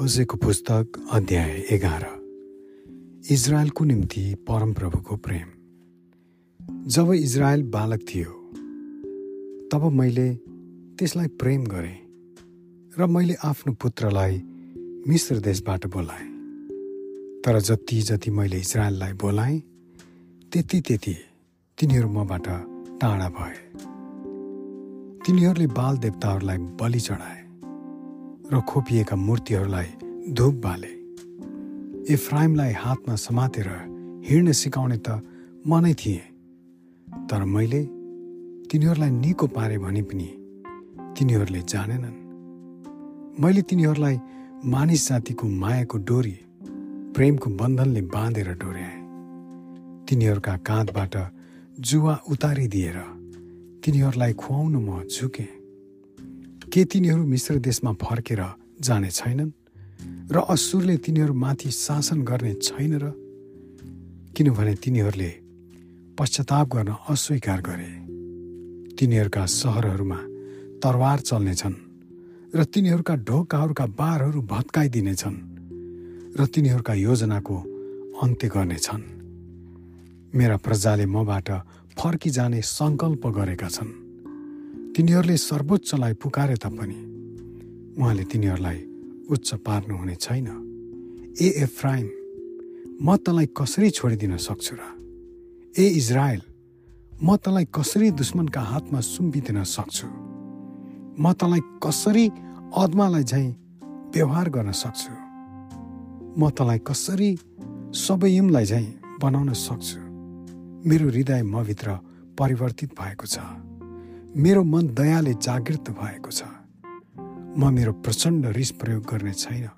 होसेको पुस्तक अध्याय एघार। इजरायलको निम्ति परमप्रभुको प्रेम। जब इजरायल बालक थियो तब मैले त्यसलाई प्रेम गरेँ र मैले आफ्नो पुत्रलाई मिश्र देशबाट बोलाएँ। तर जति जति मैले इजरायललाई बोलाएँ त्यति त्यति तिनीहरू मबाट टाढा भए। तिनीहरूले बाल देवताहरूलाई बलि चढाए। र खोपिएका मूर्तिहरूलाई धुप बाले। इफ्राइमलाई हातमा समातेर हिँड्न सिकाउने त म नै थिएँ। तर मैले तिनीहरूलाई निको पारे भने पनि तिनीहरूले जानेनन्। मैले तिनीहरूलाई मानिस जातिको मायाको डोरी प्रेमको बन्धनले बाँधेर डोर्याएँ तिनीहरूका काँधबाट जुवा उतारिदिएर तिनीहरूलाई खुवाउन म झुकेँ। के तिनीहरू मिश्र देशमा फर्केर जाने छैनन्? र असुरले तिनीहरूमाथि शासन गर्ने छैन र? किनभने तिनीहरूले पश्चाताप गर्न अस्वीकार गरे। तिनीहरूका सहरहरूमा तरवार चल्नेछन् र तिनीहरूका ढोकाहरूका बारहरू भत्काइदिनेछन् र तिनीहरूका योजनाको अन्त्य गर्नेछन्। मेरा प्रजाले मबाट फर्किजाने सङ्कल्प गरेका छन्। तिनीहरूले सर्वोच्चलाई पुकारे तापनि उहाँले तिनीहरूलाई उच्च पार्नुहुने छैन। ए एफ्राइम म तँलाई कसरी छोडिदिन सक्छु र? ए इजरायल म तँलाई कसरी दुश्मनका हातमा सुम्पिदिन सक्छु? म तँलाई कसरी अदमालाई झैँ व्यवहार गर्न सक्छु? म तँलाई कसरी सबैमलाई झैँ बनाउन सक्छु? मेरो हृदय मभित्र परिवर्तित भएको छ। मेरो मन दयाले जागृत भएको छ। म मेरो प्रचण्ड रिस प्रयोग गर्ने छैन।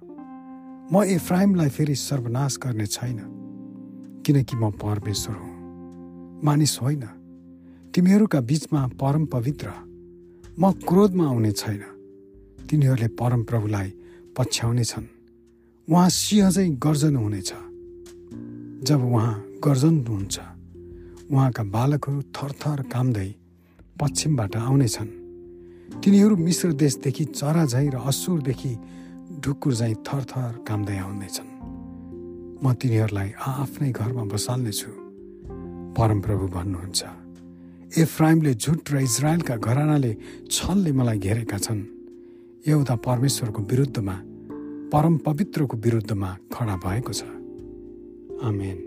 म एफ्राइमलाई फेरि सर्वनाश गर्ने छैन। किनकि म परमेश्वर हुँ। मानिस होइन। तिमीहरूका बिचमा परम पवित्र। म क्रोधमा आउने छैन। तिनीहरूले परम प्रभुलाई पछ्याउने छन्। उहाँ सिंह चाहिँ गर्जन हुनेछ। जब उहाँ गर्जन हुन्छ उहाँका बालकहरू थरथर कामदै पश्चिमबाट आउनेछन्। तिनीहरू मिश्र देशदेखि चरा झैँ र असुरदेखि ढुकुर झैँ थरथर कामदै आउनेछन्। म तिनीहरूलाई आफ्नै घरमा बसाल्नेछु। परमप्रभु भन्नुहुन्छ एफ्राइमले झुट र इजरायलका घरानाले छलले मलाई घेरेका छन्। एउटा परमेश्वरको विरुद्धमा परम पवित्रको विरुद्धमा खडा भएको छ। आमेन।